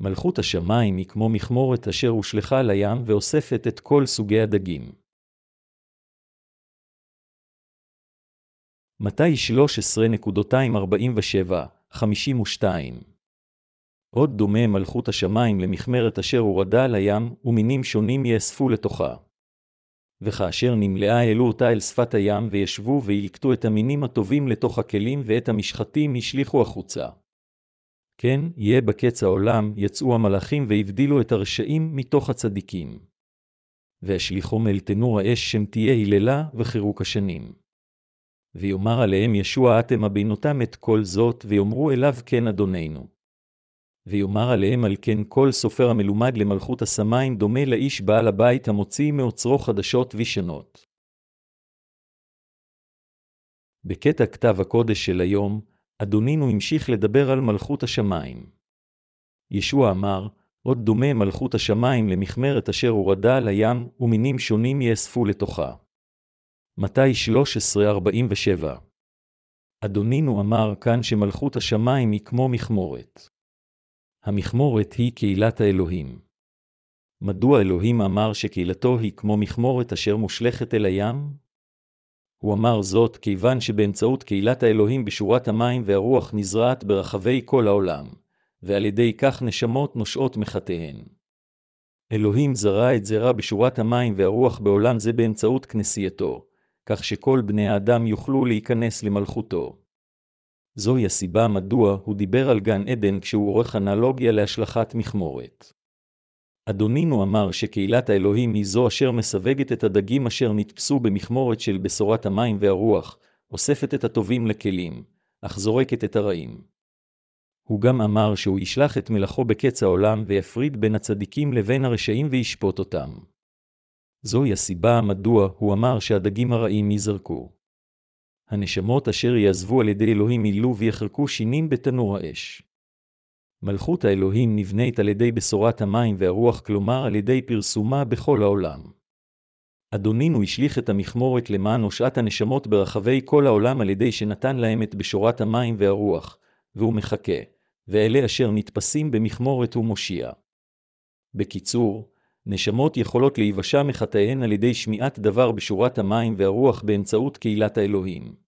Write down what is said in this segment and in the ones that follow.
מלכות השמיים היא כמו מכמורת אשר הושלכה לים ואוספת את כל סוגי הדגים. מתי 13.247-52 עוד דומה מלכות השמיים למכמרת אשר הורדה לים, ומינים שונים יאספו לתוכה. וכאשר נמלאה העלו אותה אל שפת הים, וישבו וילקטו את המינים הטובים לתוך הכלים, ואת המשחטים השליכו החוצה. כן, יהיה בקץ העולם, יצאו המלאכים והבדילו את הרשעים מתוך הצדיקים. והשליחום אל תנור האש שם תהיה היללה וחירוק השנים. ויאמר עליהם ישוע אתם הבינותם את כל זאת, ויאמרו אליו כן אדוננו. ויאמר עליהם על כן כל סופר המלומד למלכות השמיים דומה לאיש בעל הבית המוציא מאוצרו חדשות וישנות. בקטע כתב הקודש של היום, אדונינו המשיך לדבר על מלכות השמיים. ישוע אמר, עוד דומה מלכות השמיים למכמרת אשר הורדה על הים, ומינים שונים יאספו לתוכה. מתי 1347 אדונינו אמר כאן שמלכות השמיים היא כמו מכמורת. המכמורת היא קהילת האלוהים. מדוע אלוהים אמר שקהילתו היא כמו מכמורת אשר מושלכת אל הים? הוא אמר זאת כיוון שבאמצעות קהילת האלוהים בשורת המים והרוח נזרעת ברחבי כל העולם, ועל ידי כך נשמות נושעות מחטאיהן. אלוהים זרע את זרע בשורת המים והרוח בעולם זה באמצעות כנסייתו, כך שכל בני האדם יוכלו להיכנס למלכותו. זוהי הסיבה מדוע הוא דיבר על גן עדן כשהוא עורך אנלוגיה להשלכת מכמורת. אדונינו אמר שקהילת האלוהים היא זו אשר מסווגת את הדגים אשר נתפסו במכמורת של בשורת המים והרוח, אוספת את הטובים לכלים, אך זורקת את הרעים. הוא גם אמר שהוא ישלח את מלאכו בקץ העולם ויפריד בין הצדיקים לבין הרשעים וישפוט אותם. זוהי הסיבה מדוע הוא אמר שהדגים הרעים ייזרקו. הנשמות אשר יעזבו על ידי אלוהים ילו ויחרקו שינים בתנור האש. מלכות האלוהים נבנית על ידי בשורת המים והרוח, כלומר על ידי פרסומה בכל העולם. אדונינו השליך את המכמורת למען הושעת הנשמות ברחבי כל העולם על ידי שנתן להם את בשורת המים והרוח, והוא מחכה, ואלה אשר נתפסים במכמורת הוא מושיע. בקיצור, נשמות יכולות להיוושע מחטאיהן על ידי שמיעת דבר בשורת המים והרוח באמצעות קהילת האלוהים.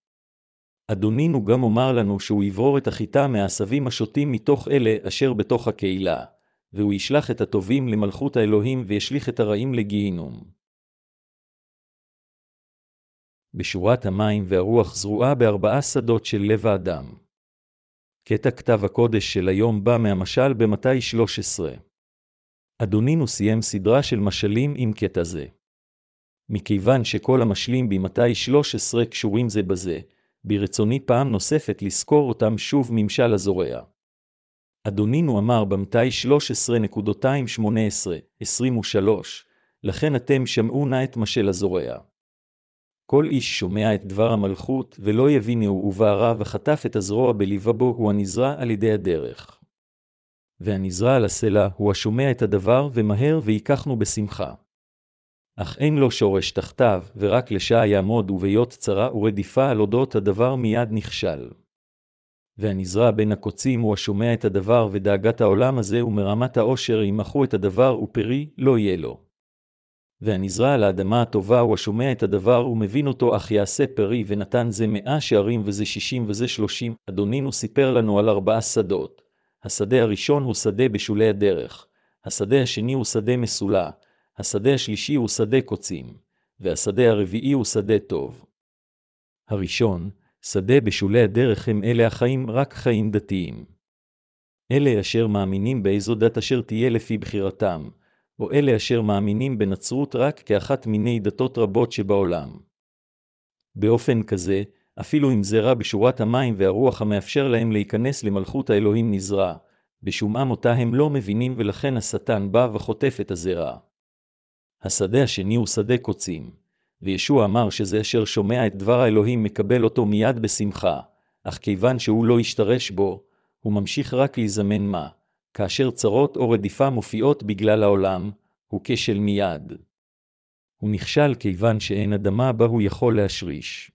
אדונינו גם אומר לנו שהוא יברור את החיטה מהעשבים השוטים מתוך אלה אשר בתוך הקהילה, והוא ישלח את הטובים למלכות האלוהים וישליך את הרעים לגיהינום. בשורת המים והרוח זרועה בארבעה שדות של לב האדם. קטע כתב הקודש של היום בא מהמשל במתי 13. אדונינו סיים סדרה של משלים עם קטע זה. מכיוון שכל המשלים במתי 13 קשורים זה בזה, ברצוני פעם נוספת לזכור אותם שוב ממשל הזורע. אדונינו אמר במתי 13.218-23, לכן אתם שמעו נא את משל הזורע. כל איש שומע את דבר המלכות, ולא יבינו ובערה וחטף את הזרוע בלבבו, הוא הנזרע על ידי הדרך. והנזרע על הסלע הוא השומע את הדבר, ומהר ויקחנו בשמחה. אך אין לו שורש תחתיו, ורק לשעה יעמוד ובהיות צרה ורדיפה על אודות הדבר מיד נכשל. והנזרע בין הקוצים הוא השומע את הדבר ודאגת העולם הזה ומרמת העושר ימחו את הדבר ופרי לא יהיה לו. והנזרע על האדמה הטובה הוא השומע את הדבר ומבין אותו אך יעשה פרי ונתן זה מאה שערים וזה שישים וזה שלושים. אדונינו סיפר לנו על ארבעה שדות. השדה הראשון הוא שדה בשולי הדרך. השדה השני הוא שדה מסולה. השדה השלישי הוא שדה קוצים, והשדה הרביעי הוא שדה טוב. הראשון, שדה בשולי הדרך הם אלה החיים רק חיים דתיים. אלה אשר מאמינים באיזו דת אשר תהיה לפי בחירתם, או אלה אשר מאמינים בנצרות רק כאחת מיני דתות רבות שבעולם. באופן כזה, אפילו אם זרע בשורת המים והרוח המאפשר להם להיכנס למלכות האלוהים נזרע, בשומעם אותה הם לא מבינים ולכן השטן בא וחוטף את הזרע. השדה השני הוא שדה קוצים, וישוע אמר שזה אשר שומע את דבר האלוהים מקבל אותו מיד בשמחה, אך כיוון שהוא לא השתרש בו, הוא ממשיך רק להזמן מה, כאשר צרות או רדיפה מופיעות בגלל העולם, הוא כשל מיד. הוא נכשל כיוון שאין אדמה בה הוא יכול להשריש.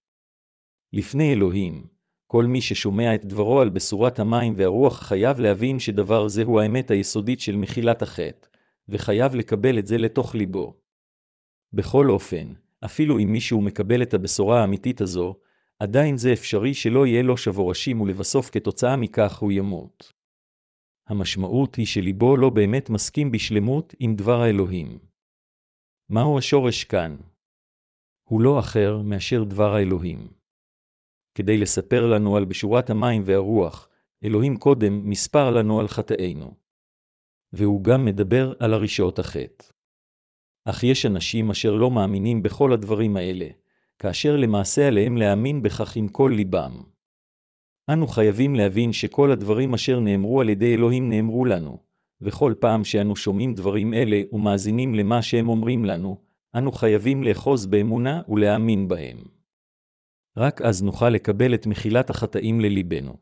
לפני אלוהים, כל מי ששומע את דברו על בשורת המים והרוח חייב להבין שדבר זה הוא האמת היסודית של מחילת החטא, וחייב לקבל את זה לתוך ליבו. בכל אופן, אפילו אם מישהו מקבל את הבשורה האמיתית הזו, עדיין זה אפשרי שלא יהיה לו שבורשים ולבסוף כתוצאה מכך הוא ימות. המשמעות היא שליבו לא באמת מסכים בשלמות עם דבר האלוהים. מהו השורש כאן? הוא לא אחר מאשר דבר האלוהים. כדי לספר לנו על בשורת המים והרוח, אלוהים קודם מספר לנו על חטאינו. והוא גם מדבר על הרשעות החטא. אך יש אנשים אשר לא מאמינים בכל הדברים האלה, כאשר למעשה עליהם להאמין בכך עם כל ליבם. אנו חייבים להבין שכל הדברים אשר נאמרו על ידי אלוהים נאמרו לנו, וכל פעם שאנו שומעים דברים אלה ומאזינים למה שהם אומרים לנו, אנו חייבים לאחוז באמונה ולהאמין בהם. רק אז נוכל לקבל את מחילת החטאים לליבנו.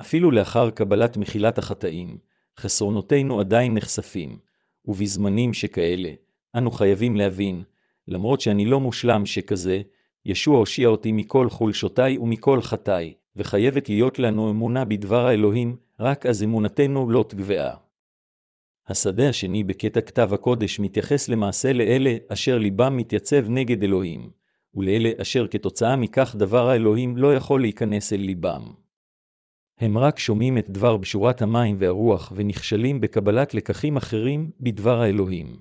אפילו לאחר קבלת מחילת החטאים, חסרונותינו עדיין נחשפים, ובזמנים שכאלה, אנו חייבים להבין, למרות שאני לא מושלם שכזה, ישוע הושיע אותי מכל חולשותיי ומכל חטאי, וחייבת להיות לנו אמונה בדבר האלוהים, רק אז אמונתנו לא תגבעה. השדה השני בקטע כתב הקודש מתייחס למעשה לאלה אשר ליבם מתייצב נגד אלוהים, ולאלה אשר כתוצאה מכך דבר האלוהים לא יכול להיכנס אל ליבם. הם רק שומעים את דבר בשורת המים והרוח ונכשלים בקבלת לקחים אחרים בדבר האלוהים.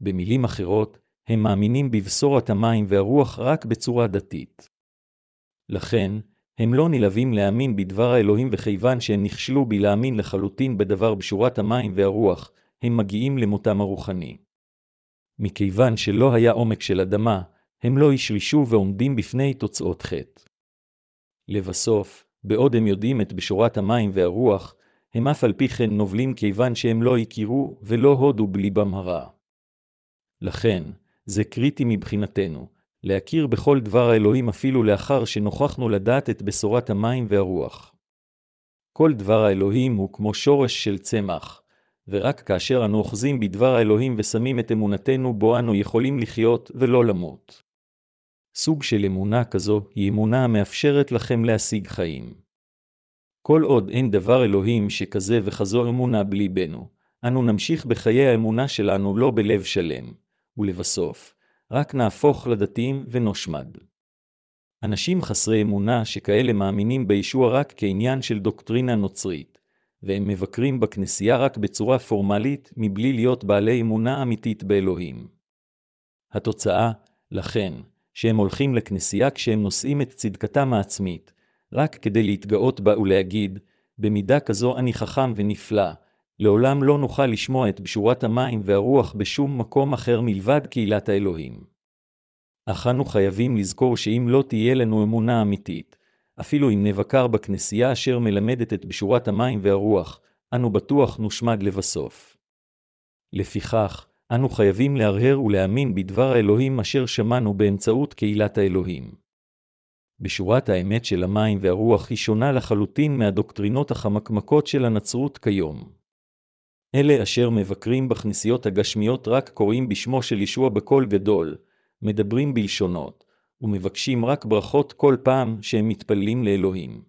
במילים אחרות, הם מאמינים בבשורת המים והרוח רק בצורה דתית. לכן, הם לא נלהבים להאמין בדבר האלוהים וכיוון שהם נכשלו בלהאמין לחלוטין בדבר בשורת המים והרוח, הם מגיעים למותם הרוחני. מכיוון שלא היה עומק של אדמה, הם לא השרישו ועומדים בפני תוצאות חטא. לבסוף, בעוד הם יודעים את בשורת המים והרוח, הם אף על פי כן נובלים כיוון שהם לא הכירו ולא הודו בליבם הרע. לכן, זה קריטי מבחינתנו, להכיר בכל דבר האלוהים אפילו לאחר שנוכחנו לדעת את בשורת המים והרוח. כל דבר האלוהים הוא כמו שורש של צמח, ורק כאשר אנו אוחזים בדבר האלוהים ושמים את אמונתנו בו אנו יכולים לחיות ולא למות. סוג של אמונה כזו היא אמונה המאפשרת לכם להשיג חיים. כל עוד אין דבר אלוהים שכזה וכזו אמונה בליבנו, אנו נמשיך בחיי האמונה שלנו לא בלב שלם, ולבסוף, רק נהפוך לדתיים ונושמד. אנשים חסרי אמונה שכאלה מאמינים בישוע רק כעניין של דוקטרינה נוצרית, והם מבקרים בכנסייה רק בצורה פורמלית, מבלי להיות בעלי אמונה אמיתית באלוהים. התוצאה, לכן, שהם הולכים לכנסייה כשהם נושאים את צדקתם העצמית, רק כדי להתגאות בה ולהגיד, במידה כזו אני חכם ונפלא, לעולם לא נוכל לשמוע את בשורת המים והרוח בשום מקום אחר מלבד קהילת האלוהים. אך אנו חייבים לזכור שאם לא תהיה לנו אמונה אמיתית, אפילו אם נבקר בכנסייה אשר מלמדת את בשורת המים והרוח, אנו בטוח נושמד לבסוף. לפיכך, אנו חייבים להרהר ולהאמין בדבר האלוהים אשר שמענו באמצעות קהילת האלוהים. בשורת האמת של המים והרוח היא שונה לחלוטין מהדוקטרינות החמקמקות של הנצרות כיום. אלה אשר מבקרים בכנסיות הגשמיות רק קוראים בשמו של ישוע בקול גדול, מדברים בלשונות, ומבקשים רק ברכות כל פעם שהם מתפללים לאלוהים.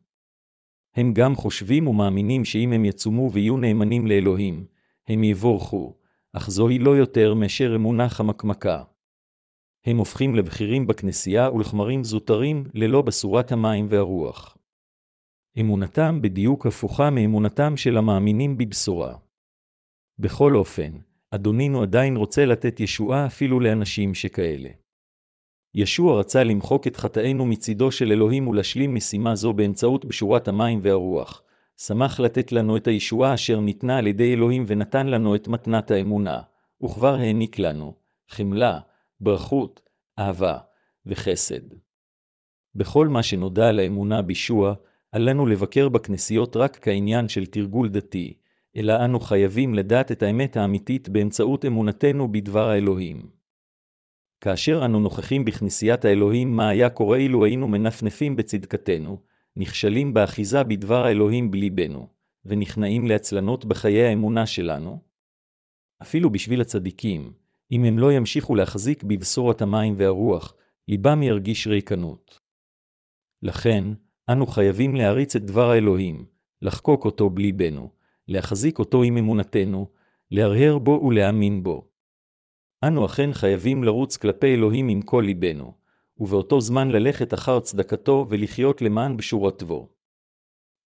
הם גם חושבים ומאמינים שאם הם יצומו ויהיו נאמנים לאלוהים, הם יבורכו, אך זוהי לא יותר מאשר אמונה חמקמקה. הם הופכים לבכירים בכנסייה ולחמרים זוטרים ללא בשורת המים והרוח. אמונתם בדיוק הפוכה מאמונתם של המאמינים בבשורה. בכל אופן, אדונינו עדיין רוצה לתת ישועה אפילו לאנשים שכאלה. ישוע רצה למחוק את חטאינו מצידו של אלוהים ולהשלים משימה זו באמצעות בשורת המים והרוח. שמח לתת לנו את הישועה אשר ניתנה על ידי אלוהים ונתן לנו את מתנת האמונה, וכבר העניק לנו חמלה, ברכות, אהבה וחסד. בכל מה שנודע על האמונה בישוע, עלינו לבקר בכנסיות רק כעניין של תרגול דתי, אלא אנו חייבים לדעת את האמת האמיתית באמצעות אמונתנו בדבר האלוהים. כאשר אנו נוכחים בכנסיית האלוהים מה היה קורה אילו היינו מנפנפים בצדקתנו, נכשלים באחיזה בדבר האלוהים בליבנו, ונכנעים לעצלנות בחיי האמונה שלנו? אפילו בשביל הצדיקים, אם הם לא ימשיכו להחזיק בבשורת המים והרוח, ליבם ירגיש ריקנות. לכן, אנו חייבים להריץ את דבר האלוהים, לחקוק אותו בליבנו, להחזיק אותו עם אמונתנו, להרהר בו ולהאמין בו. אנו אכן חייבים לרוץ כלפי אלוהים עם כל ליבנו, ובאותו זמן ללכת אחר צדקתו ולחיות למען בשורתו.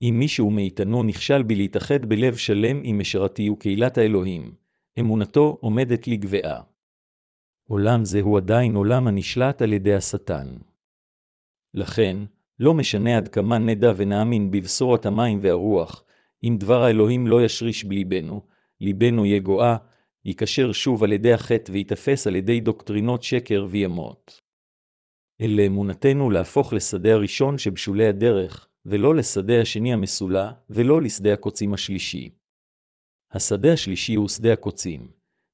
אם מישהו מאיתנו נכשל בלהתאחד בלב שלם עם משרתי וקהילת האלוהים, אמונתו עומדת לגבעה. עולם זה הוא עדיין עולם הנשלט על ידי השטן. לכן, לא משנה עד כמה נדע ונאמין בבשורת המים והרוח, אם דבר האלוהים לא ישריש בליבנו, ליבנו יגועה, ייקשר שוב על ידי החטא וייתפס על ידי דוקטרינות שקר וימות. אל אמונתנו להפוך לשדה הראשון שבשולי הדרך, ולא לשדה השני המסולה, ולא לשדה הקוצים השלישי. השדה השלישי הוא שדה הקוצים,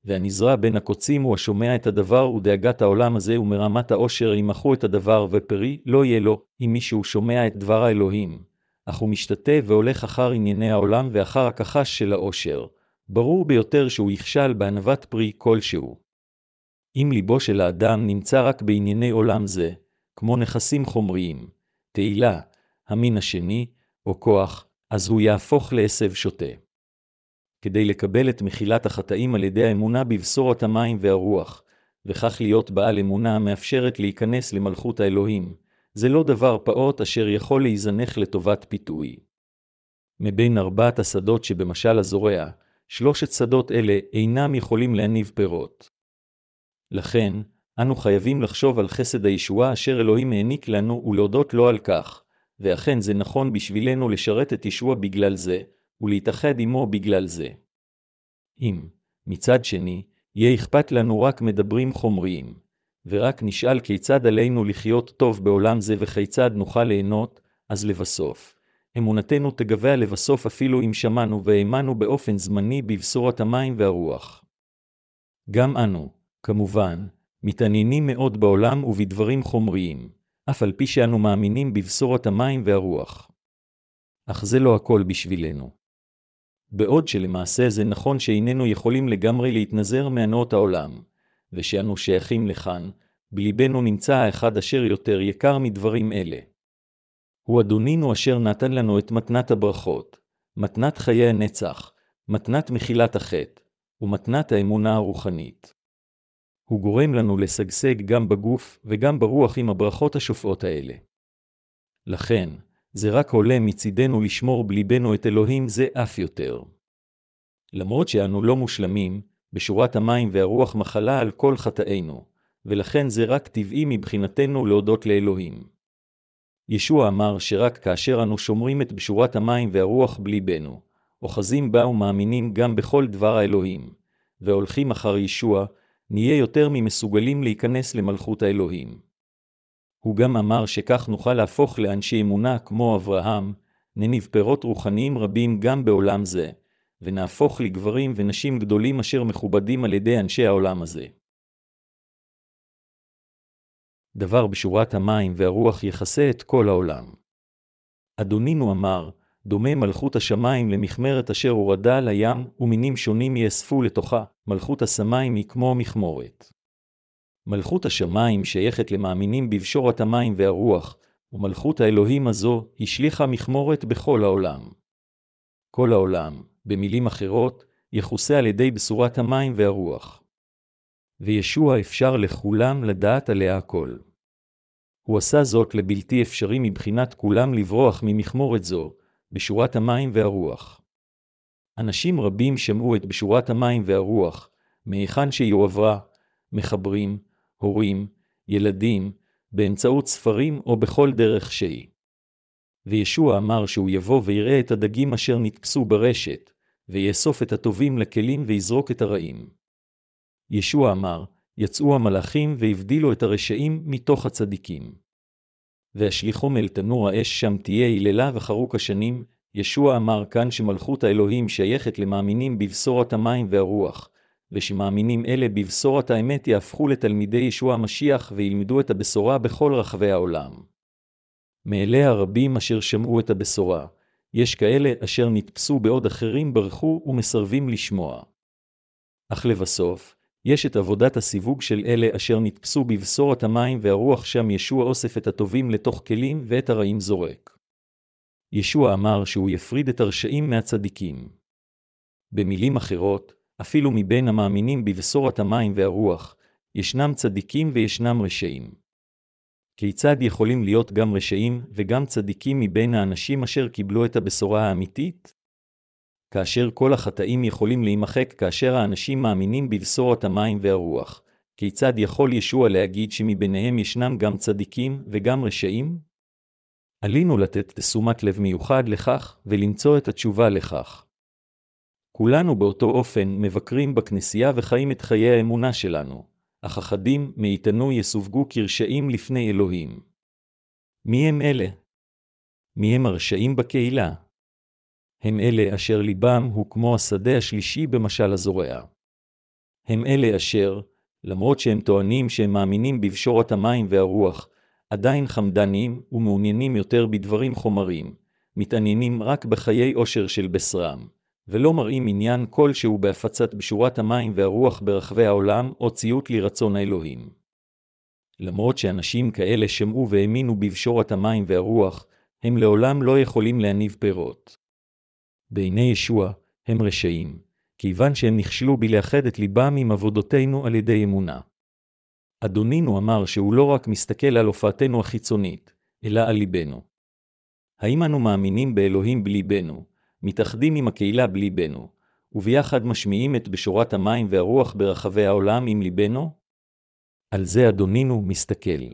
והנזרע בין הקוצים הוא השומע את הדבר ודאגת העולם הזה ומרמת העושר ימחו את הדבר ופרי לא יהיה לו, אם מישהו שומע את דבר האלוהים, אך הוא משתתה והולך אחר ענייני העולם ואחר הכחש של העושר, ברור ביותר שהוא יכשל בענוות פרי כלשהו. אם ליבו של האדם נמצא רק בענייני עולם זה, כמו נכסים חומריים, תהילה, המין השני, או כוח, אז הוא יהפוך לעשב שוטה. כדי לקבל את מחילת החטאים על ידי האמונה בבשורת המים והרוח, וכך להיות בעל אמונה המאפשרת להיכנס למלכות האלוהים, זה לא דבר פעוט אשר יכול להיזנח לטובת פיתוי. מבין ארבעת השדות שבמשל הזורע, שלושת שדות אלה אינם יכולים להניב פירות. לכן, אנו חייבים לחשוב על חסד הישועה אשר אלוהים העניק לנו ולהודות לו על כך, ואכן זה נכון בשבילנו לשרת את ישוע בגלל זה, ולהתאחד עמו בגלל זה. אם, מצד שני, יהיה אכפת לנו רק מדברים חומריים, ורק נשאל כיצד עלינו לחיות טוב בעולם זה וכיצד נוכל ליהנות, אז לבסוף, אמונתנו תגבה לבסוף אפילו אם שמענו והאמנו באופן זמני בבשורת המים והרוח. גם אנו, כמובן, מתעניינים מאוד בעולם ובדברים חומריים, אף על פי שאנו מאמינים בבשורת המים והרוח. אך זה לא הכל בשבילנו. בעוד שלמעשה זה נכון שאיננו יכולים לגמרי להתנזר מהנאות העולם, ושאנו שייכים לכאן, בלבנו נמצא האחד אשר יותר יקר מדברים אלה. הוא אדונינו אשר נתן לנו את מתנת הברכות, מתנת חיי הנצח, מתנת מחילת החטא, ומתנת האמונה הרוחנית. הוא גורם לנו לשגשג גם בגוף וגם ברוח עם הברכות השופעות האלה. לכן, זה רק עולה מצידנו לשמור בליבנו את אלוהים זה אף יותר. למרות שאנו לא מושלמים, בשורת המים והרוח מחלה על כל חטאינו, ולכן זה רק טבעי מבחינתנו להודות לאלוהים. ישוע אמר שרק כאשר אנו שומרים את בשורת המים והרוח בליבנו, אוחזים בה ומאמינים גם בכל דבר האלוהים, והולכים אחר ישוע, נהיה יותר ממסוגלים להיכנס למלכות האלוהים. הוא גם אמר שכך נוכל להפוך לאנשי אמונה כמו אברהם, נניב פירות רוחניים רבים גם בעולם זה, ונהפוך לגברים ונשים גדולים אשר מכובדים על ידי אנשי העולם הזה. דבר בשורת המים והרוח יכסה את כל העולם. אדונינו אמר, דומה מלכות השמיים למכמרת אשר הורדה לים, ומינים שונים יאספו לתוכה, מלכות השמיים היא כמו מכמורת. מלכות השמיים שייכת למאמינים בבשורת המים והרוח, ומלכות האלוהים הזו השליכה מכמורת בכל העולם. כל העולם, במילים אחרות, יכוסה על ידי בשורת המים והרוח. וישוע אפשר לכולם לדעת עליה הכל. הוא עשה זאת לבלתי אפשרי מבחינת כולם לברוח ממכמורת זו, בשורת המים והרוח. אנשים רבים שמעו את בשורת המים והרוח, מהיכן שהיא הועברה, מחברים, הורים, ילדים, באמצעות ספרים או בכל דרך שהיא. וישוע אמר שהוא יבוא ויראה את הדגים אשר נתפסו ברשת, ויאסוף את הטובים לכלים ויזרוק את הרעים. ישוע אמר, יצאו המלאכים והבדילו את הרשעים מתוך הצדיקים. והשליחום אל תנור האש שם תהיה היללה וחרוק השנים, ישוע אמר כאן שמלכות האלוהים שייכת למאמינים בבשורת המים והרוח, ושמאמינים אלה בבשורת האמת יהפכו לתלמידי ישוע המשיח וילמדו את הבשורה בכל רחבי העולם. מאלה הרבים אשר שמעו את הבשורה, יש כאלה אשר נתפסו בעוד אחרים ברחו ומסרבים לשמוע. אך לבסוף, יש את עבודת הסיווג של אלה אשר נתפסו בבשורת המים והרוח שם ישוע אוסף את הטובים לתוך כלים ואת הרעים זורק. ישוע אמר שהוא יפריד את הרשעים מהצדיקים. במילים אחרות, אפילו מבין המאמינים בבשורת המים והרוח, ישנם צדיקים וישנם רשעים. כיצד יכולים להיות גם רשעים וגם צדיקים מבין האנשים אשר קיבלו את הבשורה האמיתית? כאשר כל החטאים יכולים להימחק כאשר האנשים מאמינים בבשורת המים והרוח, כיצד יכול ישוע להגיד שמביניהם ישנם גם צדיקים וגם רשעים? עלינו לתת תשומת לב מיוחד לכך ולמצוא את התשובה לכך. כולנו באותו אופן מבקרים בכנסייה וחיים את חיי האמונה שלנו, אך אחדים מאיתנו יסווגו כרשעים לפני אלוהים. מי הם אלה? מי הם הרשעים בקהילה? הם אלה אשר ליבם הוא כמו השדה השלישי במשל הזורע. הם אלה אשר, למרות שהם טוענים שהם מאמינים בבשורת המים והרוח, עדיין חמדנים ומעוניינים יותר בדברים חומרים, מתעניינים רק בחיי עושר של בשרם, ולא מראים עניין כלשהו בהפצת בשורת המים והרוח ברחבי העולם או ציות לרצון האלוהים. למרות שאנשים כאלה שמעו והאמינו בבשורת המים והרוח, הם לעולם לא יכולים להניב פירות. בעיני ישוע, הם רשעים, כיוון שהם נכשלו בלאחד את ליבם עם עבודותינו על ידי אמונה. אדונינו אמר שהוא לא רק מסתכל על הופעתנו החיצונית, אלא על ליבנו. האם אנו מאמינים באלוהים בליבנו, מתאחדים עם הקהילה בליבנו, וביחד משמיעים את בשורת המים והרוח ברחבי העולם עם ליבנו? על זה אדונינו מסתכל.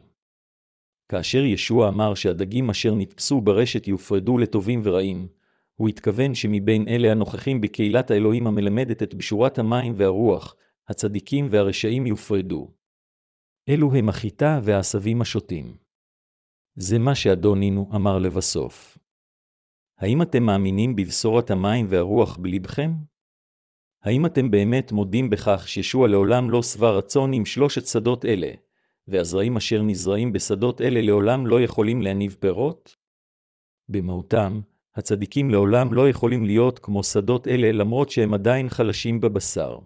כאשר ישוע אמר שהדגים אשר נתפסו ברשת יופרדו לטובים ורעים, הוא התכוון שמבין אלה הנוכחים בקהילת האלוהים המלמדת את בשורת המים והרוח, הצדיקים והרשעים יופרדו. אלו הם החיטה והעשבים השוטים. זה מה שאדונינו אמר לבסוף. האם אתם מאמינים בבשורת המים והרוח בלבכם? האם אתם באמת מודים בכך שישוע לעולם לא שבע רצון עם שלושת שדות אלה, והזרעים אשר נזרעים בשדות אלה לעולם לא יכולים להניב פירות? במהותם, הצדיקים לעולם לא יכולים להיות כמו שדות אלה למרות שהם עדיין חלשים בבשר.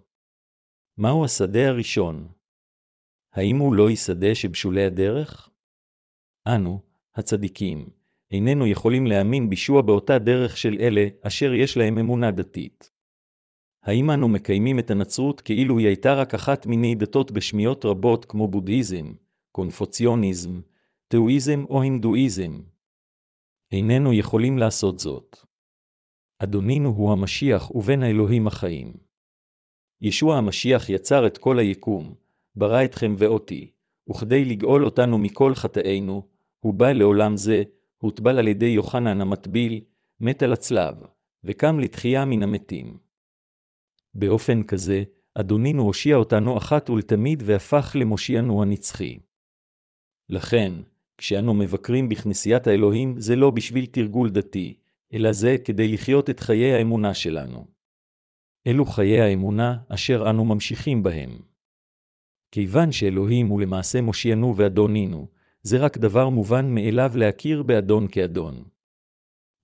מהו השדה הראשון? האם הוא לא ישדה שבשולי הדרך? אנו, הצדיקים, איננו יכולים להאמין בישוע באותה דרך של אלה אשר יש להם אמונה דתית. האם אנו מקיימים את הנצרות כאילו היא הייתה רק אחת מיני דתות גשמיות רבות כמו בודהיזם, קונפוציוניזם, תאואיזם או הינדואיזם? איננו יכולים לעשות זאת. אדונינו הוא המשיח ובן האלוהים החיים. ישוע המשיח יצר את כל היקום, ברא אתכם ואותי, וכדי לגאול אותנו מכל חטאינו, הוא בא לעולם זה, הוטבל על ידי יוחנן המטביל, מת על הצלב, וקם לתחייה מן המתים. באופן כזה, אדונינו הושיע אותנו אחת ולתמיד והפך למושיענו הנצחי. לכן, כשאנו מבקרים בכנסיית האלוהים, זה לא בשביל תרגול דתי, אלא זה כדי לחיות את חיי האמונה שלנו. אלו חיי האמונה אשר אנו ממשיכים בהם. כיוון שאלוהים הוא למעשה מושיענו ואדונינו, זה רק דבר מובן מאליו להכיר באדון כאדון.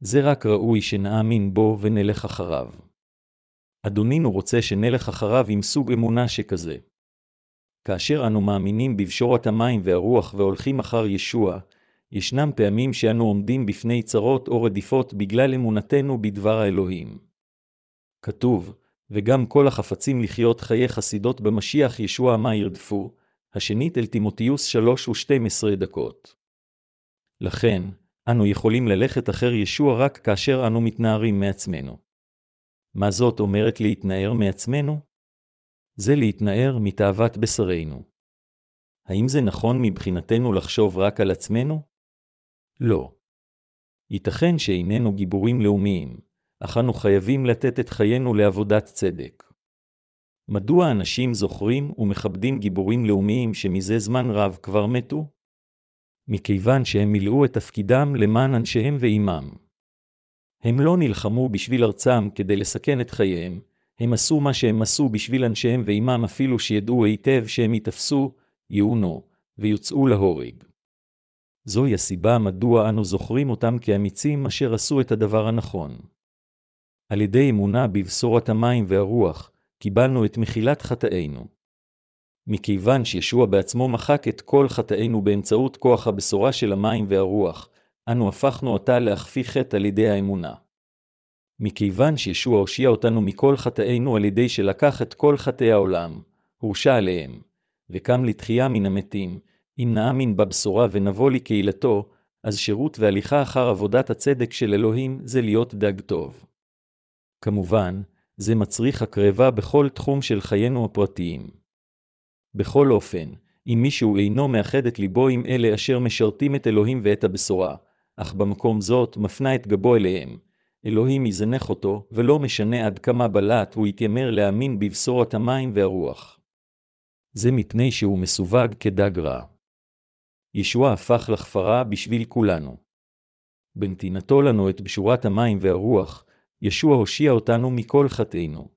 זה רק ראוי שנאמין בו ונלך אחריו. אדונינו רוצה שנלך אחריו עם סוג אמונה שכזה. כאשר אנו מאמינים בבשורת המים והרוח והולכים אחר ישוע, ישנם פעמים שאנו עומדים בפני צרות או רדיפות בגלל אמונתנו בדבר האלוהים. כתוב, וגם כל החפצים לחיות חיי חסידות במשיח ישוע מה ירדפו, השנית אל תימותיוס שלוש ושתים עשרה דקות. לכן, אנו יכולים ללכת אחר ישוע רק כאשר אנו מתנערים מעצמנו. מה זאת אומרת להתנער מעצמנו? זה להתנער מתאוות בשרנו. האם זה נכון מבחינתנו לחשוב רק על עצמנו? לא. ייתכן שאיננו גיבורים לאומיים, אך אנו חייבים לתת את חיינו לעבודת צדק. מדוע אנשים זוכרים ומכבדים גיבורים לאומיים שמזה זמן רב כבר מתו? מכיוון שהם מילאו את תפקידם למען אנשיהם ועמם. הם לא נלחמו בשביל ארצם כדי לסכן את חייהם, הם עשו מה שהם עשו בשביל אנשיהם ועמם אפילו שידעו היטב שהם ייתפסו, יעונו, ויוצאו להורג. זוהי הסיבה מדוע אנו זוכרים אותם כאמיצים אשר עשו את הדבר הנכון. על ידי אמונה בבשורת המים והרוח, קיבלנו את מחילת חטאינו. מכיוון שישוע בעצמו מחק את כל חטאינו באמצעות כוח הבשורה של המים והרוח, אנו הפכנו אותה להכפי חטא על ידי האמונה. מכיוון שישוע הושיע אותנו מכל חטאינו על ידי שלקח את כל חטאי העולם, הורשע עליהם, וקם לתחייה מן המתים, אם נאמין בבשורה ונבוא לקהילתו, אז שירות והליכה אחר עבודת הצדק של אלוהים זה להיות דג טוב. כמובן, זה מצריך הקרבה בכל תחום של חיינו הפרטיים. בכל אופן, אם מישהו אינו מאחד את ליבו עם אלה אשר משרתים את אלוהים ואת הבשורה, אך במקום זאת מפנה את גבו אליהם, אלוהים יזנח אותו, ולא משנה עד כמה בלט הוא יתיימר להאמין בבשורת המים והרוח. זה מפני שהוא מסווג כדג רע. ישוע הפך לכפרה בשביל כולנו. בנתינתו לנו את בשורת המים והרוח, ישוע הושיע אותנו מכל חטאינו.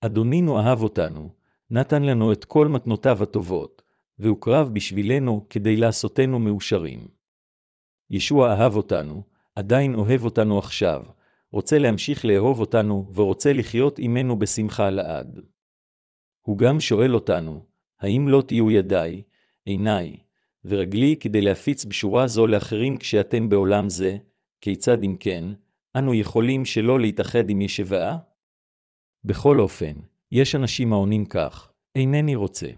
אדונינו אהב אותנו, נתן לנו את כל מתנותיו הטובות, והוקרב בשבילנו כדי לעשותנו מאושרים. ישוע אהב אותנו, עדיין אוהב אותנו עכשיו, רוצה להמשיך לאהוב אותנו ורוצה לחיות עמנו בשמחה לעד. הוא גם שואל אותנו, האם לא תהיו ידיי, עיניי, ורגלי כדי להפיץ בשורה זו לאחרים כשאתם בעולם זה, כיצד אם כן, אנו יכולים שלא להתאחד עם ישבעה? בכל אופן, יש אנשים העונים כך, אינני רוצה.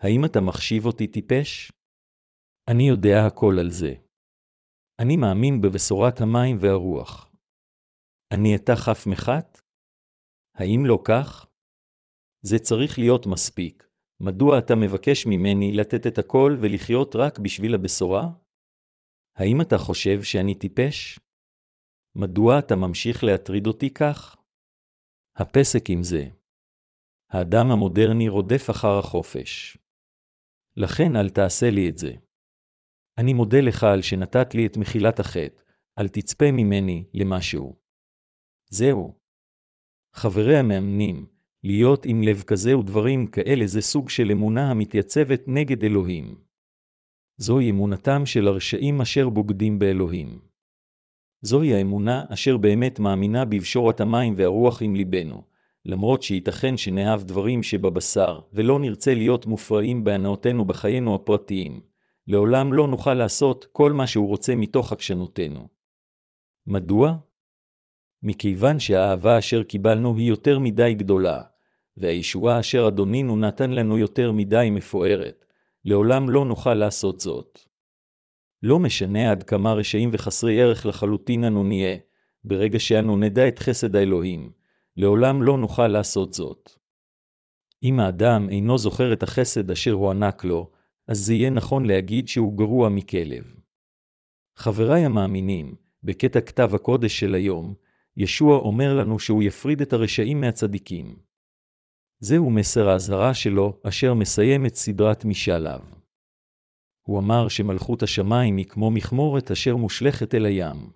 האם אתה מחשיב אותי טיפש? אני יודע הכל על זה. אני מאמין בבשורת המים והרוח. אני אתא חף מחת? האם לא כך? זה צריך להיות מספיק. מדוע אתה מבקש ממני לתת את הכל ולחיות רק בשביל הבשורה? האם אתה חושב שאני טיפש? מדוע אתה ממשיך להטריד אותי כך? הפסק עם זה. האדם המודרני רודף אחר החופש. לכן אל תעשה לי את זה. אני מודה לך על שנתת לי את מחילת החטא, אל תצפה ממני למשהו. זהו. חברי המאמנים, להיות עם לב כזה ודברים כאלה זה סוג של אמונה המתייצבת נגד אלוהים. זוהי אמונתם של הרשעים אשר בוגדים באלוהים. זוהי האמונה אשר באמת מאמינה בבשורת המים והרוח עם ליבנו, למרות שייתכן שנאהב דברים שבבשר, ולא נרצה להיות מופרעים בהנאותינו בחיינו הפרטיים, לעולם לא נוכל לעשות כל מה שהוא רוצה מתוך עקשנותנו. מדוע? מכיוון שהאהבה אשר קיבלנו היא יותר מדי גדולה, והישועה אשר אדונינו נתן לנו יותר מדי מפוארת, לעולם לא נוכל לעשות זאת. לא משנה עד כמה רשעים וחסרי ערך לחלוטין אנו נהיה, ברגע שאנו נדע את חסד האלוהים, לעולם לא נוכל לעשות זאת. אם האדם אינו זוכר את החסד אשר הוענק לו, אז זה יהיה נכון להגיד שהוא גרוע מכלב. חבריי המאמינים, בקטע כתב הקודש של היום, ישוע אומר לנו שהוא יפריד את הרשעים מהצדיקים. זהו מסר האזהרה שלו, אשר מסיים את סדרת משאליו. הוא אמר שמלכות השמיים היא כמו מכמורת אשר מושלכת אל הים.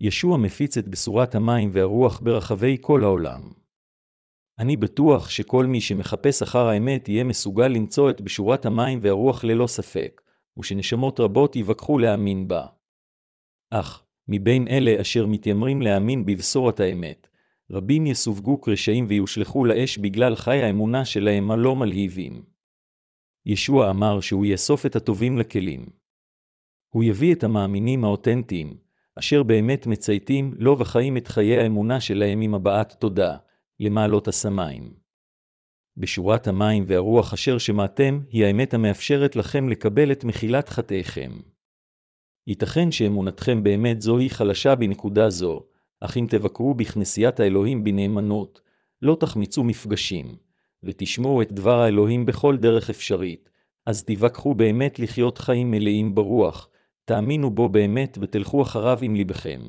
ישוע מפיץ את בשורת המים והרוח ברחבי כל העולם. אני בטוח שכל מי שמחפש אחר האמת יהיה מסוגל למצוא את בשורת המים והרוח ללא ספק, ושנשמות רבות יבקחו להאמין בה. אך, מבין אלה אשר מתיימרים להאמין בבשורת האמת, רבים יסווגו כרשעים ויושלכו לאש בגלל חי האמונה שלהם הלא מלהיבים. ישוע אמר שהוא יאסוף את הטובים לכלים. הוא יביא את המאמינים האותנטיים, אשר באמת מצייתים לו וחיים את חיי האמונה שלהם עם הבעת תודה, למעלות השמיים. בשורת המים והרוח אשר שמעתם, היא האמת המאפשרת לכם לקבל את מחילת חטאיכם. ייתכן שאמונתכם באמת זוהי חלשה בנקודה זו, אך אם תבקרו בכנסיית האלוהים בנאמנות, לא תחמיצו מפגשים, ותשמעו את דבר האלוהים בכל דרך אפשרית, אז תיווכחו באמת לחיות חיים מלאים ברוח, תאמינו בו באמת ותלכו אחריו עם ליבכם.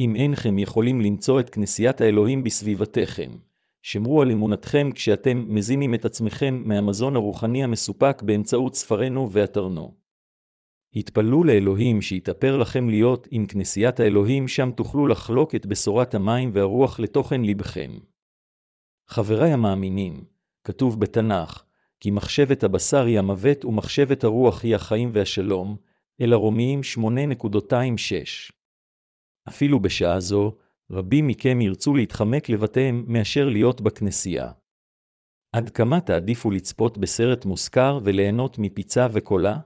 אם אינכם יכולים למצוא את כנסיית האלוהים בסביבתכם, שמרו על אמונתכם כשאתם מזינים את עצמכם מהמזון הרוחני המסופק באמצעות ספרנו ואתרנו. התפללו לאלוהים שיתאפר לכם להיות עם כנסיית האלוהים, שם תוכלו לחלוק את בשורת המים והרוח לתוכן לבכם. חבריי המאמינים, כתוב בתנ"ך, כי מחשבת הבשר היא המוות ומחשבת הרוח היא החיים והשלום, אל הרומיים 8.26. אפילו בשעה זו, רבים מכם ירצו להתחמק לבתיהם מאשר להיות בכנסייה. עד כמה תעדיפו לצפות בסרט מושכר וליהנות מפיצה וקולה?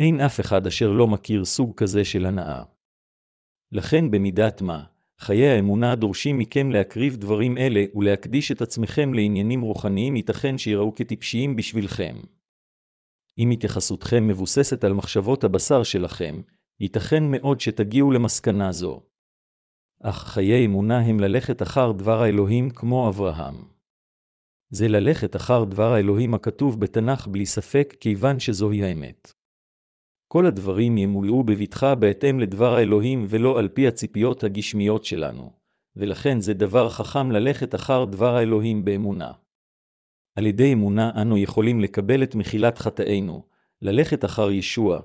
אין אף אחד אשר לא מכיר סוג כזה של הנאה. לכן במידת מה, חיי האמונה דורשים מכם להקריב דברים אלה ולהקדיש את עצמכם לעניינים רוחניים ייתכן שיראו כטיפשיים בשבילכם. אם התייחסותכם מבוססת על מחשבות הבשר שלכם, ייתכן מאוד שתגיעו למסקנה זו. אך חיי אמונה הם ללכת אחר דבר האלוהים כמו אברהם. זה ללכת אחר דבר האלוהים הכתוב בתנ"ך בלי ספק, כיוון שזוהי האמת. כל הדברים ימולאו בבטחה בהתאם לדבר האלוהים ולא על פי הציפיות הגשמיות שלנו, ולכן זה דבר חכם ללכת אחר דבר האלוהים באמונה. על ידי אמונה אנו יכולים לקבל את מחילת חטאינו, ללכת אחר ישוע,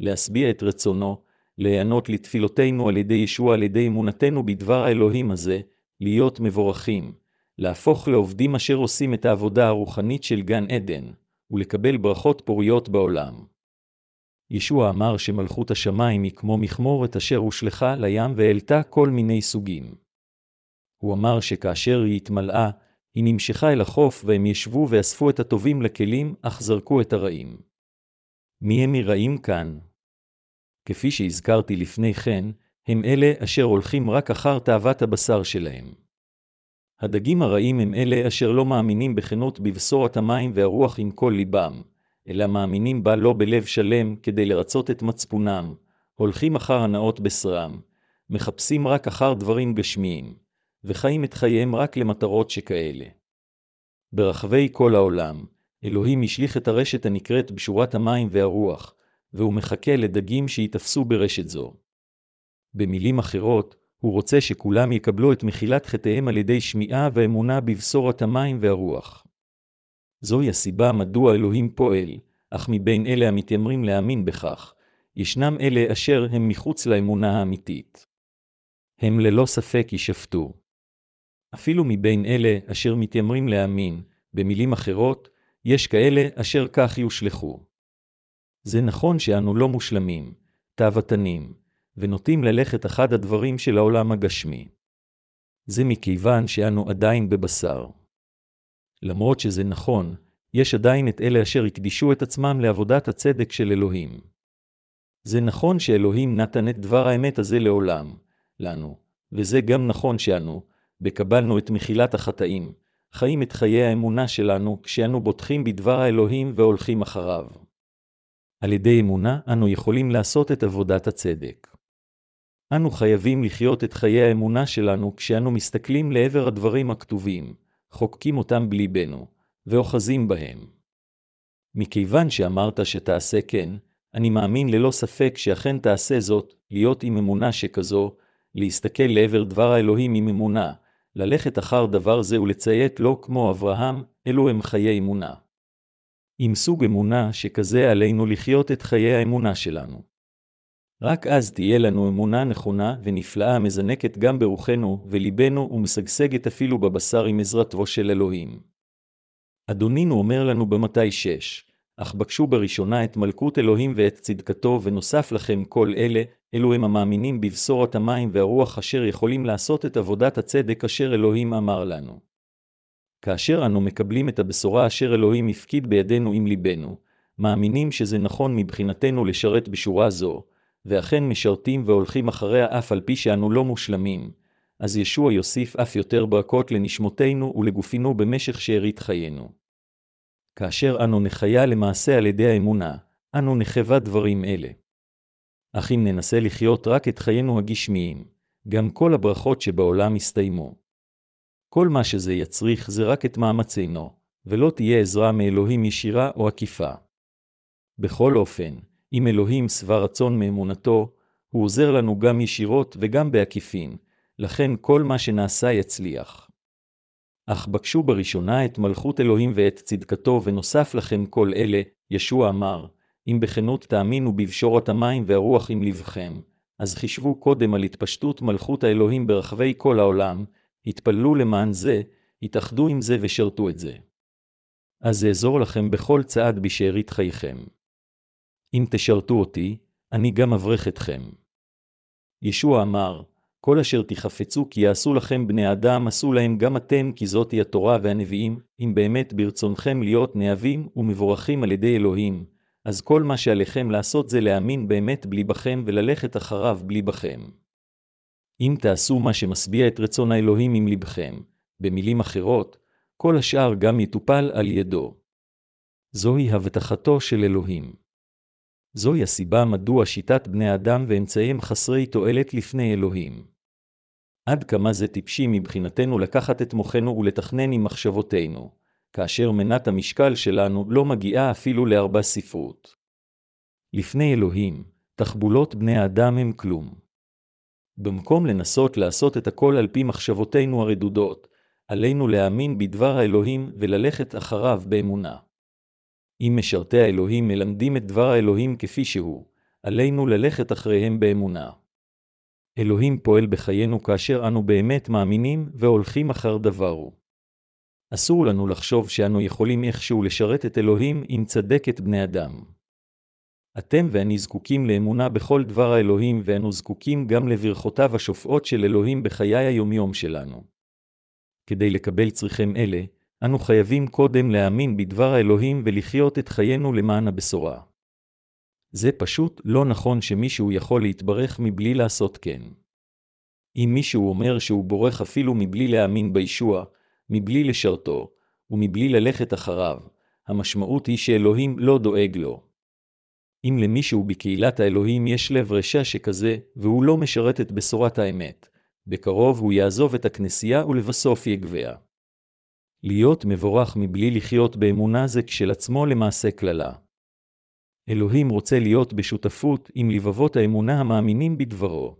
להשביע את רצונו, להיענות לתפילותינו על ידי ישוע על ידי אמונתנו בדבר האלוהים הזה, להיות מבורכים, להפוך לעובדים אשר עושים את העבודה הרוחנית של גן עדן, ולקבל ברכות פוריות בעולם. ישוע אמר שמלכות השמיים היא כמו מכמורת אשר הושלכה לים והעלתה כל מיני סוגים. הוא אמר שכאשר היא התמלאה, היא נמשכה אל החוף והם ישבו ואספו את הטובים לכלים, אך זרקו את הרעים. מי הם מרעים כאן? כפי שהזכרתי לפני כן, הם אלה אשר הולכים רק אחר תאוות הבשר שלהם. הדגים הרעים הם אלה אשר לא מאמינים בכנות בבשורת המים והרוח עם כל ליבם, אלא מאמינים בה לא בלב שלם כדי לרצות את מצפונם, הולכים אחר הנאות בשרם, מחפשים רק אחר דברים גשמיים, וחיים את חייהם רק למטרות שכאלה. ברחבי כל העולם, אלוהים השליך את הרשת הנקראת בשורת המים והרוח, והוא מחכה לדגים שיתפסו ברשת זו. במילים אחרות, הוא רוצה שכולם יקבלו את מחילת חטאיהם על ידי שמיעה ואמונה בבשורת המים והרוח. זוהי הסיבה מדוע אלוהים פועל, אך מבין אלה המתיימרים להאמין בכך, ישנם אלה אשר הם מחוץ לאמונה האמיתית. הם ללא ספק יישפטו. אפילו מבין אלה אשר מתיימרים להאמין, במילים אחרות, יש כאלה אשר כך יושלכו. זה נכון שאנו לא מושלמים, תאוותנים, ונוטים ללכת אחד הדברים של העולם הגשמי. זה מכיוון שאנו עדיין בבשר. למרות שזה נכון, יש עדיין את אלה אשר הקדישו את עצמם לעבודת הצדק של אלוהים. זה נכון שאלוהים נתן את דבר האמת הזה לעולם, לנו, וזה גם נכון שאנו, בקבלנו את מחילת החטאים, חיים את חיי האמונה שלנו כשאנו בוטחים בדבר האלוהים והולכים אחריו. על ידי אמונה אנו יכולים לעשות את עבודת הצדק. אנו חייבים לחיות את חיי האמונה שלנו כשאנו מסתכלים לעבר הדברים הכתובים, חוקקים אותם בליבנו, ואוחזים בהם. מכיוון שאמרת שתעשה כן, אני מאמין ללא ספק שאכן תעשה זאת, להיות עם אמונה שכזו, להסתכל לעבר דבר האלוהים עם אמונה, ללכת אחר דבר זה ולציית לו כמו אברהם, אלו הם חיי אמונה. עם סוג אמונה שכזה עלינו לחיות את חיי האמונה שלנו. רק אז תהיה לנו אמונה נכונה ונפלאה המזנקת גם ברוחנו וליבנו ומשגשגת אפילו בבשר עם עזרתו של אלוהים. אדונינו אומר לנו במתי שש, אך בקשו בראשונה את מלכות אלוהים ואת צדקתו, ונוסף לכם כל אלה, אלו הם המאמינים בבשורת המים והרוח אשר יכולים לעשות את עבודת הצדק אשר אלוהים אמר לנו. כאשר אנו מקבלים את הבשורה אשר אלוהים הפקיד בידינו עם ליבנו, מאמינים שזה נכון מבחינתנו לשרת בשורה זו, ואכן משרתים והולכים אחריה אף על פי שאנו לא מושלמים, אז ישוע יוסיף אף יותר ברכות לנשמותינו ולגופינו במשך שארית חיינו. כאשר אנו נחיה למעשה על ידי האמונה, אנו נחווה דברים אלה. אך אם ננסה לחיות רק את חיינו הגשמיים, גם כל הברכות שבעולם יסתיימו. כל מה שזה יצריך זה רק את מאמצינו, ולא תהיה עזרה מאלוהים ישירה או עקיפה. בכל אופן, אם אלוהים שבע רצון מאמונתו, הוא עוזר לנו גם ישירות וגם בעקיפין, לכן כל מה שנעשה יצליח. אך בקשו בראשונה את מלכות אלוהים ואת צדקתו, ונוסף לכם כל אלה, ישוע אמר, אם בכנות תאמינו בבשורת המים והרוח עם לבכם, אז חישבו קודם על התפשטות מלכות האלוהים ברחבי כל העולם, התפללו למען זה, התאחדו עם זה ושרתו את זה. אז אעזור לכם בכל צעד בשארית חייכם. אם תשרתו אותי, אני גם אברך אתכם. ישוע אמר, כל אשר תחפצו כי יעשו לכם בני אדם, עשו להם גם אתם, כי זאתי התורה והנביאים, אם באמת ברצונכם להיות נאהבים ומבורכים על ידי אלוהים, אז כל מה שעליכם לעשות זה להאמין באמת בליבכם וללכת אחריו בליבכם. אם תעשו מה שמשביע את רצון האלוהים עם ליבכם, במילים אחרות, כל השאר גם יטופל על ידו. זוהי הבטחתו של אלוהים. זוהי הסיבה מדוע שיטת בני אדם ואמצעיהם חסרי תועלת לפני אלוהים. עד כמה זה טיפשי מבחינתנו לקחת את מוחנו ולתכנן עם מחשבותינו, כאשר מנת המשקל שלנו לא מגיעה אפילו לארבע ספרות. לפני אלוהים, תחבולות בני האדם הם כלום. במקום לנסות לעשות את הכל על פי מחשבותינו הרדודות, עלינו להאמין בדבר האלוהים וללכת אחריו באמונה. אם משרתי האלוהים מלמדים את דבר האלוהים כפי שהוא, עלינו ללכת אחריהם באמונה. אלוהים פועל בחיינו כאשר אנו באמת מאמינים והולכים אחר דברו. אסור לנו לחשוב שאנו יכולים איכשהו לשרת את אלוהים עם צדקת בני אדם. אתם ואני זקוקים לאמונה בכל דבר האלוהים, ואנו זקוקים גם לברכותיו השופעות של אלוהים בחיי היומיום שלנו. כדי לקבל צריכם אלה, אנו חייבים קודם להאמין בדבר האלוהים ולחיות את חיינו למען הבשורה. זה פשוט לא נכון שמישהו יכול להתברך מבלי לעשות כן. אם מישהו אומר שהוא בורך אפילו מבלי להאמין בישוע, מבלי לשרתו, ומבלי ללכת אחריו, המשמעות היא שאלוהים לא דואג לו. אם למישהו בקהילת האלוהים יש לב רשע שכזה, והוא לא משרת את בשורת האמת, בקרוב הוא יעזוב את הכנסייה ולבסוף יגביה. להיות מבורך מבלי לחיות באמונה זה כשלעצמו למעשה קללה. אלוהים רוצה להיות בשותפות עם לבבות האמונה המאמינים בדברו.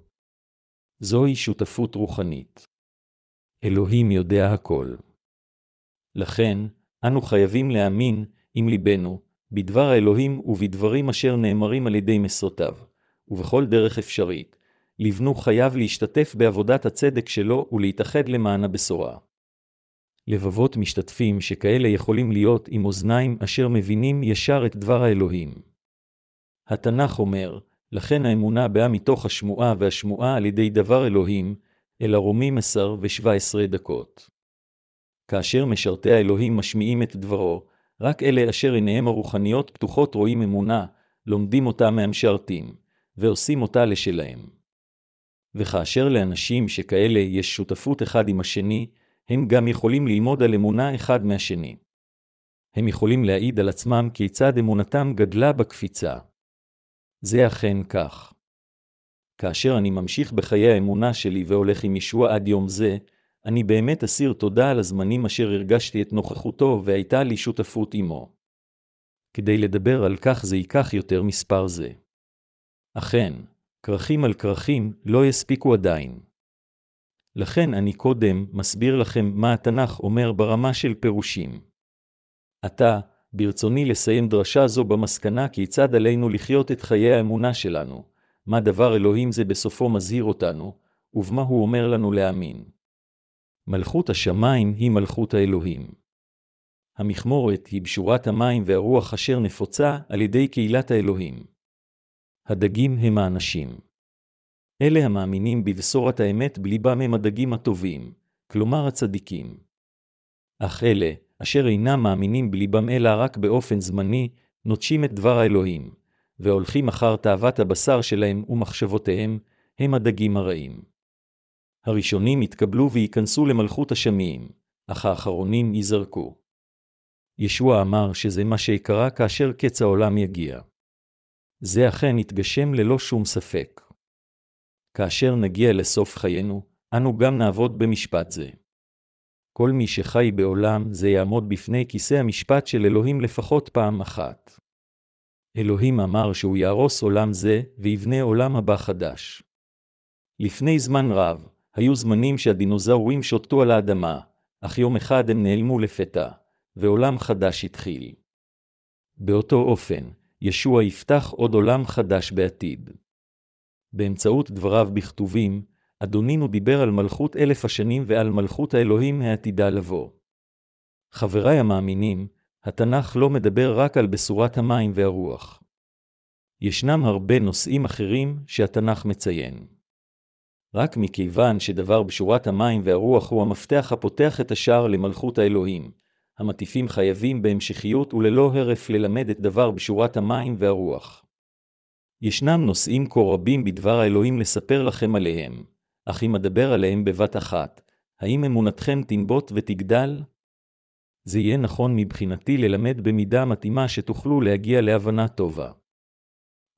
זוהי שותפות רוחנית. אלוהים יודע הכל. לכן, אנו חייבים להאמין, עם ליבנו, בדבר האלוהים ובדברים אשר נאמרים על ידי מסותיו, ובכל דרך אפשרית, לבנו חייב להשתתף בעבודת הצדק שלו ולהתאחד למען הבשורה. לבבות משתתפים שכאלה יכולים להיות עם אוזניים אשר מבינים ישר את דבר האלוהים. התנ"ך אומר, לכן האמונה באה מתוך השמועה והשמועה על ידי דבר אלוהים, אל הרומים עשר ושבע עשרה דקות. כאשר משרתי האלוהים משמיעים את דברו, רק אלה אשר עיניהם הרוחניות פתוחות רואים אמונה, לומדים אותה מהמשרתים, ועושים אותה לשלהם. וכאשר לאנשים שכאלה יש שותפות אחד עם השני, הם גם יכולים ללמוד על אמונה אחד מהשני. הם יכולים להעיד על עצמם כיצד אמונתם גדלה בקפיצה. זה אכן כך. כאשר אני ממשיך בחיי האמונה שלי והולך עם ישוע עד יום זה, אני באמת אסיר תודה על הזמנים אשר הרגשתי את נוכחותו והייתה לי שותפות עמו. כדי לדבר על כך זה ייקח יותר מספר זה. אכן, כרכים על כרכים לא יספיקו עדיין. לכן אני קודם מסביר לכם מה התנ"ך אומר ברמה של פירושים. עתה, ברצוני לסיים דרשה זו במסקנה כיצד עלינו לחיות את חיי האמונה שלנו, מה דבר אלוהים זה בסופו מזהיר אותנו, ובמה הוא אומר לנו להאמין. מלכות השמיים היא מלכות האלוהים. המכמורת היא בשורת המים והרוח אשר נפוצה על ידי קהילת האלוהים. הדגים הם האנשים. אלה המאמינים בבשורת האמת בליבם הם הדגים הטובים, כלומר הצדיקים. אך אלה, אשר אינם מאמינים בליבם אלא רק באופן זמני, נוטשים את דבר האלוהים, והולכים אחר תאוות הבשר שלהם ומחשבותיהם, הם הדגים הרעים. הראשונים יתקבלו וייכנסו למלכות השמיים, אך האחרונים ייזרקו. ישוע אמר שזה מה שיקרה כאשר קץ העולם יגיע. זה אכן יתגשם ללא שום ספק. כאשר נגיע לסוף חיינו, אנו גם נעבוד במשפט זה. כל מי שחי בעולם זה יעמוד בפני כיסא המשפט של אלוהים לפחות פעם אחת. אלוהים אמר שהוא יהרוס עולם זה, ויבנה עולם הבא חדש. לפני זמן רב, היו זמנים שהדינוזאורים שוטטו על האדמה, אך יום אחד הם נעלמו לפתע, ועולם חדש התחיל. באותו אופן, ישוע יפתח עוד עולם חדש בעתיד. באמצעות דבריו בכתובים, אדונינו דיבר על מלכות אלף השנים ועל מלכות האלוהים העתידה לבוא. חבריי המאמינים, התנ"ך לא מדבר רק על בשורת המים והרוח. ישנם הרבה נושאים אחרים שהתנ"ך מציין. רק מכיוון שדבר בשורת המים והרוח הוא המפתח הפותח את השער למלכות האלוהים, המטיפים חייבים בהמשכיות וללא הרף ללמד את דבר בשורת המים והרוח. ישנם נושאים כה רבים בדבר האלוהים לספר לכם עליהם, אך אם אדבר עליהם בבת אחת, האם אמונתכם תנבוט ותגדל? זה יהיה נכון מבחינתי ללמד במידה מתאימה שתוכלו להגיע להבנה טובה.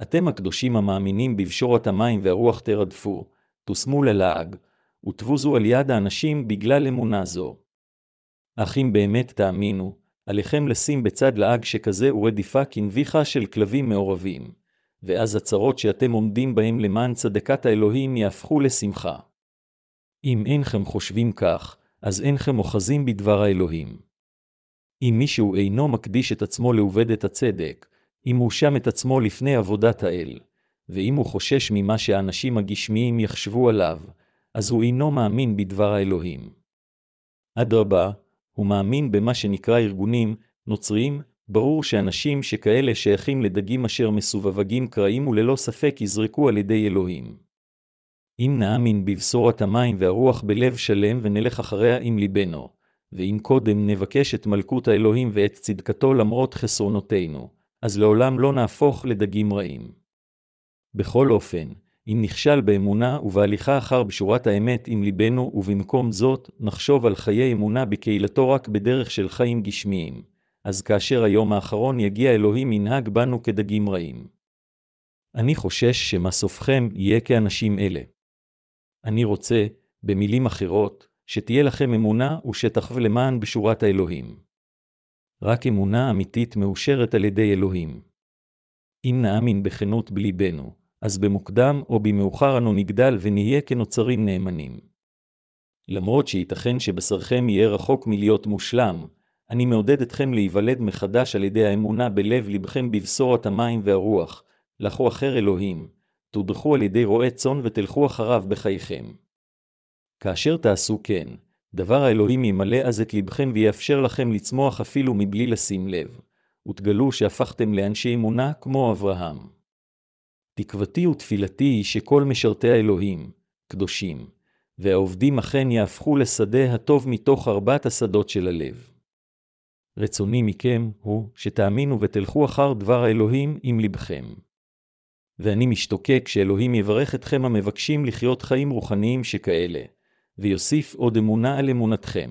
אתם הקדושים המאמינים בבשורת המים והרוח תרדפו, תושמו ללעג, ותבוזו על יד האנשים בגלל אמונה זו. אך אם באמת תאמינו, עליכם לשים בצד לעג שכזה ורדיפה כנביחה של כלבים מעורבים, ואז הצרות שאתם עומדים בהם למען צדקת האלוהים יהפכו לשמחה. אם אינכם חושבים כך, אז אינכם אוחזים בדבר האלוהים. אם מישהו אינו מקדיש את עצמו לעובדת הצדק, אם הוא שם את עצמו לפני עבודת האל, ואם הוא חושש ממה שהאנשים הגשמיים יחשבו עליו, אז הוא אינו מאמין בדבר האלוהים. אדרבה, הוא מאמין במה שנקרא ארגונים נוצריים, ברור שאנשים שכאלה שייכים לדגים אשר מסווגים קרעים וללא ספק יזרקו על ידי אלוהים. אם נאמין בבשורת המים והרוח בלב שלם ונלך אחריה עם ליבנו, ואם קודם נבקש את מלכות האלוהים ואת צדקתו למרות חסרונותינו, אז לעולם לא נהפוך לדגים רעים. בכל אופן, אם נכשל באמונה ובהליכה אחר בשורת האמת עם ליבנו, ובמקום זאת, נחשוב על חיי אמונה בקהילתו רק בדרך של חיים גשמיים. אז כאשר היום האחרון יגיע אלוהים ינהג בנו כדגים רעים. אני חושש שמה סופכם יהיה כאנשים אלה. אני רוצה, במילים אחרות, שתהיה לכם אמונה ושתחו למען בשורת האלוהים. רק אמונה אמיתית מאושרת על ידי אלוהים. אם נאמין בכנות בליבנו, אז במוקדם או במאוחר אנו נגדל ונהיה כנוצרים נאמנים. למרות שייתכן שבשרכם יהיה רחוק מלהיות מושלם, אני מעודד אתכם להיוולד מחדש על ידי האמונה בלב לבכם בבשורת המים והרוח, לכו אחר אלוהים, תודרכו על ידי רועה צאן ותלכו אחריו בחייכם. כאשר תעשו כן, דבר האלוהים ימלא אז את לבכם ויאפשר לכם לצמוח אפילו מבלי לשים לב, ותגלו שהפכתם לאנשי אמונה כמו אברהם. תקוותי ותפילתי היא שכל משרתי האלוהים, קדושים, והעובדים אכן יהפכו לשדה הטוב מתוך ארבעת השדות של הלב. רצוני מכם הוא שתאמינו ותלכו אחר דבר האלוהים עם לבכם. ואני משתוקק שאלוהים יברך אתכם המבקשים לחיות חיים רוחניים שכאלה, ויוסיף עוד אמונה על אמונתכם.